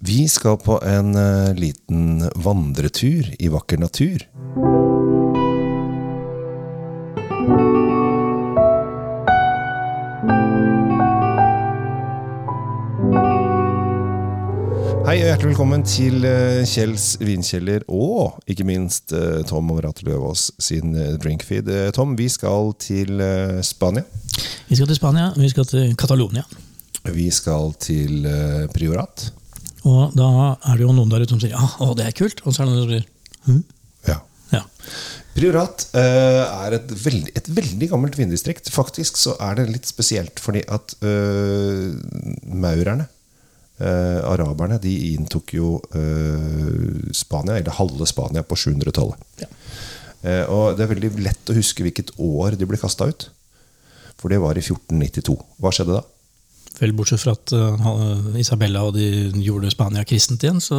Vi skal på en eh, liten vandretur i vakker natur. Hei og hjertelig velkommen til eh, Kjells vinkjeller og ikke minst eh, Tom Overat Løvaas sin drinkfeed. Tom, vi skal til Spania. Vi skal til Spania, vi skal til Catalonia. Vi skal til Priorat. Og da er det jo noen der ute som sier ja, å, det er kult. Og så er det noen som sier hm? Ja. ja. Priorat uh, er et veldig, et veldig gammelt vindistrikt. Faktisk så er det litt spesielt fordi at uh, maurerne, uh, araberne, de inntok jo Spania, eller halve Spania, på 700-tallet. Ja. Og det er veldig lett å huske hvilket år de ble kasta ut. For det var i 1492. Hva skjedde da? Vel, bortsett fra at uh, Isabella og de gjorde Spania kristent igjen, så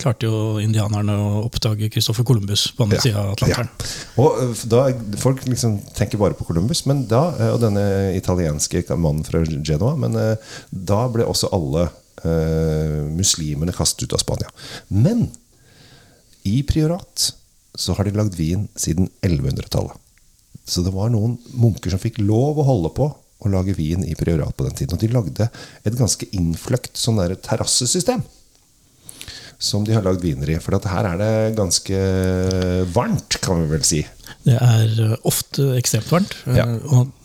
klarte jo indianerne å oppdage Christopher Columbus på andre Ja, sida av Atlanteren. Ja. Og eh, da, Folk liksom tenker bare på Columbus men da, og denne italienske mannen fra Genoa. Men da ble også alle uh, muslimene kastet ut av Spania. Men i Priorat så har de lagd vin siden 1100-tallet. Så det var noen munker som fikk lov å holde på å lage vin i Priorat på den tiden. Og de lagde et ganske innfløkt sånn terrassesystem som de har lagd viner i. For at her er det ganske varmt, kan vi vel si. Det er uh, ofte ekstremt varmt. uh, Ja. Og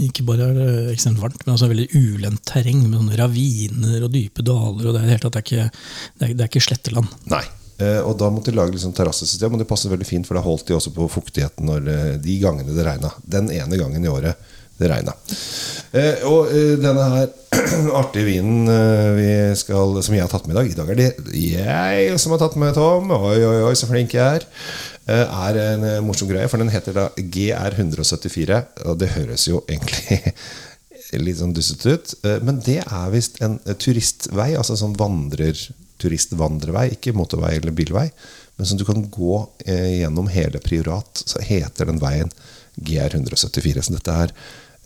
ikke bare er det ekstremt varmt, men også veldig ulendt terreng med sånne raviner og dype daler. og Det er, helt, det det er, ikke, det er, det er ikke sletteland. Nei. Eh, og da måtte de lage liksom terrassesystem, og det passer veldig fint, for da holdt de også på fuktigheten når, eh, de gangene det regna. Den ene gangen i året det regna. Eh, og eh, denne her artige vinen eh, skal, som jeg har tatt med i dag I dag er det jeg som har tatt med Tom. Oi, oi, oi, så flink jeg er. Eh, er en eh, morsom greie, for den heter da GR174. Og det høres jo egentlig litt sånn dustete ut. eh, Men det er visst en turistvei, altså sånn vandrer, turistvandrevei, ikke motorvei eller bilvei. Men som du kan gå gjennom hele Priorat, så heter den veien GR174. Så dette er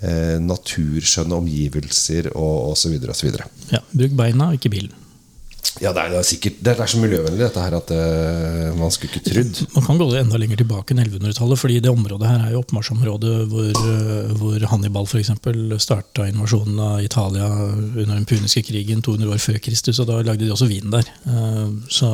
eh, naturskjønne omgivelser og osv. osv. Ja, bruk beina, ikke bilen. Ja, det er, det er sikkert Det er så miljøvennlig dette her at eh, man skulle ikke trodd. Man kan gå enda lenger tilbake enn 1100-tallet, fordi det området her er jo oppmarsjområdet hvor, eh, hvor Hannibal eksempel starta invasjonen av Italia under den puniske krigen 200 år før Kristus, og da lagde de også vin der. Så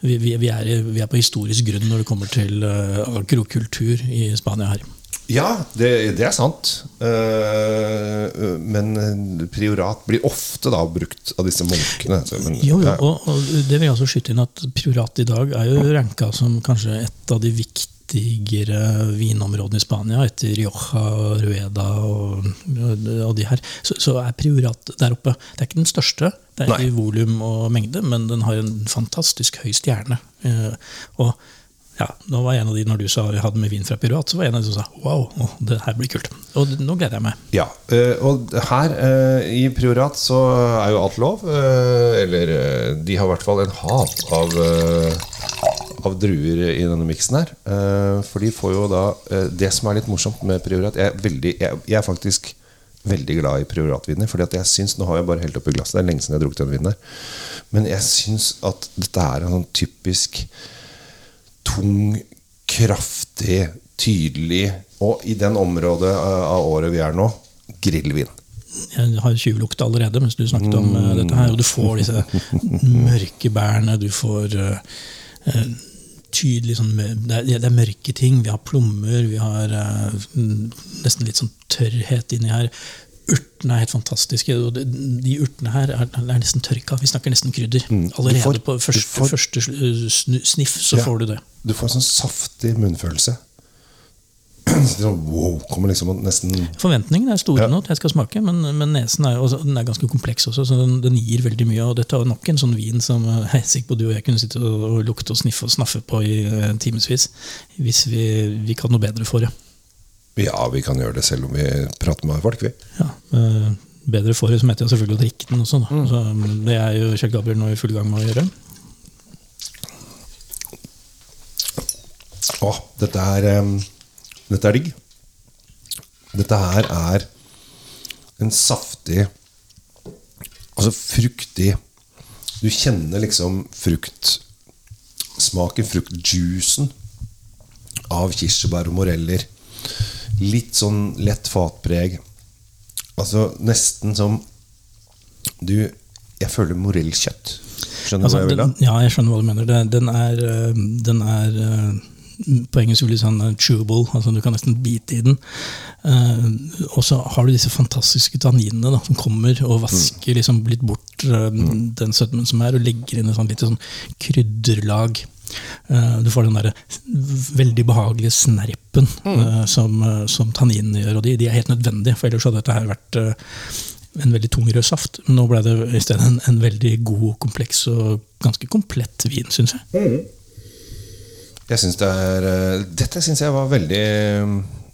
vi, vi, vi, er, vi er på historisk grunn når det kommer til eh, agrokultur i Spania her. Ja, det, det er sant. Eh, men priorat blir ofte da brukt av disse munkene. Men, Jo, jo, og, og det vil jeg også skyte inn at Priorat i dag er jo ranka som kanskje et av de viktigere vinområdene i Spania, etter Rioja, Rueda og, og de her. Så, så er Priorat der oppe. Det er ikke den største det er i volum og mengde, men den har en fantastisk høy stjerne. Eh, og ja, nå var en av de, Når du sa vi hadde med vin fra Priorat, så var en av de som sa wow, det her blir kult. Og nå gleder jeg meg. Ja, eh, og her eh, i Priorat så er jo alt lov. eh, Eller de har i hvert fall en hav av, av druer i denne miksen her. For de får jo da Det som er litt morsomt med Priorat Jeg er, veldig, jeg, jeg er faktisk veldig glad i Prioratviner. Fordi at jeg synes, Nå har jeg bare helt oppi glasset, det er lenge siden jeg har drukket den vinen her. Men jeg syns at dette er en sånn typisk tung, kraftig, tydelig Og i den området eh, av året vi er nå, grillvin. Jeg har tjuvlukt allerede mens du snakket om mm. dette her. Og du får disse mørke bærene, du får eh, tydelig sånn det er, det er mørke ting. Vi har plommer, vi har uh, nesten litt sånn tørrhet inni her. Urtene er helt fantastiske. og De urtene her er, er nesten tørka. Vi snakker nesten krydder. Mm. Allerede får- på første, får- første sniff så Ja. får du det. Du får en sånn saftig munnfølelse. Så sånn, wow, kommer liksom nesten Forventningene er store Ja. nå til jeg skal smake, men, men nesen er, også, den er ganske kompleks også, så den, den gir veldig mye. Og dette er nok en sånn vin som eh, jeg er sikker på du og jeg kunne sitte og, og lukte og sniffe og snaffe på i uh, timevis. Hvis vi, vi kan noe bedre for det. Ja, vi kan gjøre det selv om vi prater med folk, vi. Ja, eh, bedre for det, så heter jeg selvfølgelig å drikke den også. Da. Så mm, det er jo Kjell Gabriel nå i full gang med å gjøre. Å, dette er um, Dette er digg. Dette her er en saftig Altså fruktig Du kjenner liksom fruktsmaken, fruktjuicen av kirsebær og moreller. Litt sånn lett fatpreg. Altså nesten som Du, jeg føler morellkjøtt. Skjønner du Altså, hva jeg vil da? ja, jeg skjønner hva du mener. Den er, øh, den er øh, på engelsk vil sånn chewable, altså du kan nesten bite i den. Eh, og så har du disse fantastiske tanninene da, som kommer og vasker liksom litt bort øh, den sødmen som er, og legger inn et sånn lite sånn krydderlag. Eh, du får den der veldig behagelige snerpen mm. som, øh, som tanninene gjør, og de, de er helt nødvendige, for ellers hadde dette her vært en veldig tung rød saft. Nå ble det i stedet en, en veldig god, kompleks og ganske komplett vin, syns jeg. Jeg synes det er eh, Dette syns jeg var veldig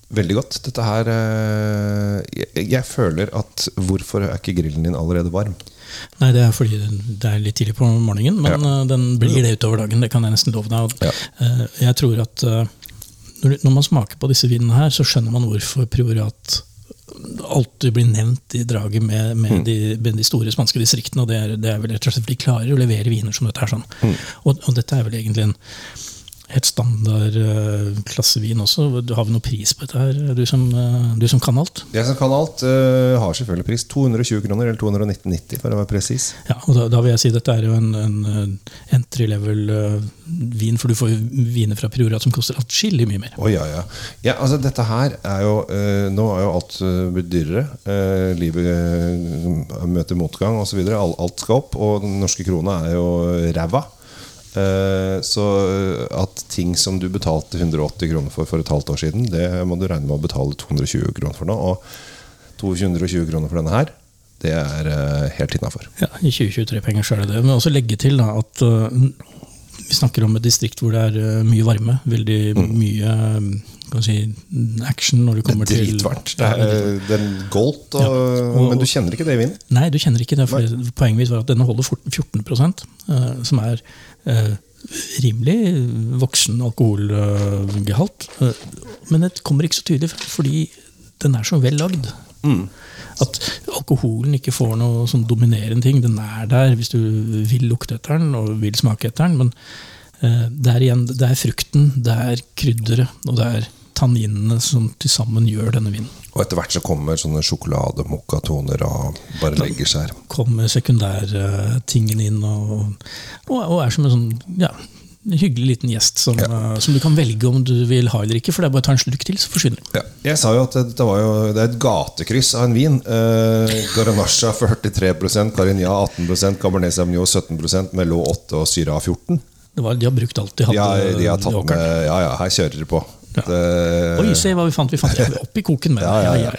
Veldig godt. Dette her eh, jeg, jeg føler at Hvorfor er ikke grillen din allerede varm? Nei, det er fordi det er litt tidlig på morgenen, men Ja. eh, den blir det utover dagen. Det kan jeg nesten love deg. Ja. eh, jeg tror at eh, når, man smaker på disse vinene her, så skjønner man hvorfor priorat alltid blir nevnt i draget med, Mm. de, med de store spanske distriktene. og det er, det er vel rett og slett de klarer å levere viner som dette her. sånn. Mm. Og, og dette er vel egentlig en helt standard uh, klassevin også. Har vi noe pris på dette her, du som, uh, du som kan alt? Jeg som kan alt, uh, har selvfølgelig pris. 220 kroner, eller 219,90 for å være presis. Ja, og da, da vil jeg si dette er jo en, en eh, entry level eh, vin, for du får jo viner fra Priorat som koster atskillig mye mer. Oh, ja, ja. ja altså dette her er jo eh, Nå er jo alt eh, blitt dyrere. Eh, livet eh, møter motgang osv. Alt, alt skal opp. Og den norske krona er jo ræva. Eh, så eh, at ting som du betalte 180 kroner for for et halvt år siden, det må du regne med å betale 220 kroner for nå. Og 220 kroner for denne her, det er eh, helt innafor. Ja, I 2023-penger så er det det. Men også legge til da, at vi snakker om et distrikt hvor det er mye varme. Veldig mye eh, kan si, action når det Det kommer er til. Det Ja, det er er, goldt, og, ja. og, men du kjenner ikke det i vinden? Nei, du kjenner ikke det. For poenget mitt var at denne holder 14 eh, som er eh, rimelig voksen alkoholgehalt. Eh, men det kommer ikke så tydelig fordi den er så vel lagd. At alkoholen ikke får noe sånn dominerende ting. Den er der hvis du vil lukte etter den og vil smake etter den. Men det er igjen det er frukten, det er krydderet og det er tanninene som til sammen gjør denne vinen. Og etter hvert så kommer sånne sjokolademokkatoner og bare legger seg her. kommer sekundærtingen inn og, og, og er som en sånn ja, en hyggelig liten gjest som, eh, som du kan velge om du vil ha eller ikke. For det er bare å ta en slurk til, så forsvinner den. Ja. Jeg sa jo at det, var jo, det er et gatekryss av en vin. Uh, Garanacha 43% Carignan 18% Cabernet Sauvignon 17% Melot 8 og Syra 14 Det var, de har brukt alt de hadde. Ja, de har tatt i åkeren. med, ja, ja, her kjører de på. Ja. Det- Oi, se hva vi fant! Vi fant det opp i koken med. Ja, ja.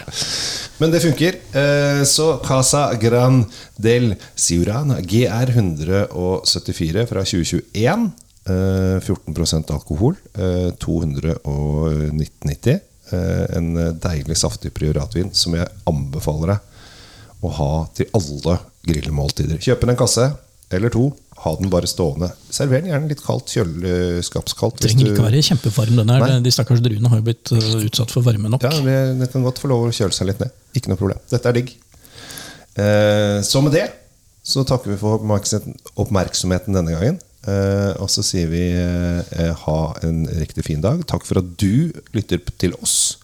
Men det funker. Eh, Så Casa Gran del Ciuran GR 174 fra 2021. eh, 14% alkohol. eh, 219,90. Eh, En deilig, saftig prioratvin som jeg anbefaler deg å ha til alle grillmåltider. Kjøp en kasse eller to. Ha den bare stående. Server den gjerne litt kaldt, kjøleskapskaldt. Trenger du- ikke være kjempevarm. Den her, De stakkars druene har jo blitt eh, utsatt for varme nok. Ja, det, det kan godt få lov å kjøle seg litt ned. Ikke noe problem. Dette er digg. Eh, så med det så takker vi for oppmerksomheten, oppmerksomheten denne gangen. Eh, og så sier vi eh, ha en riktig fin dag. Takk for at du lytter til oss.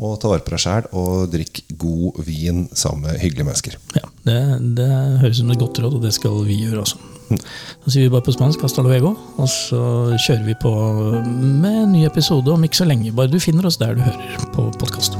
Og ta vare på deg sjæl og drikk god vin sammen med hyggelige mennesker. Ja, det, det høres ut som et godt råd, og det skal vi gjøre også. Da sier vi bare på spansk 'hasta luego', og så kjører vi på med en ny episode om ikke så lenge. Bare du finner oss der du hører på podkast.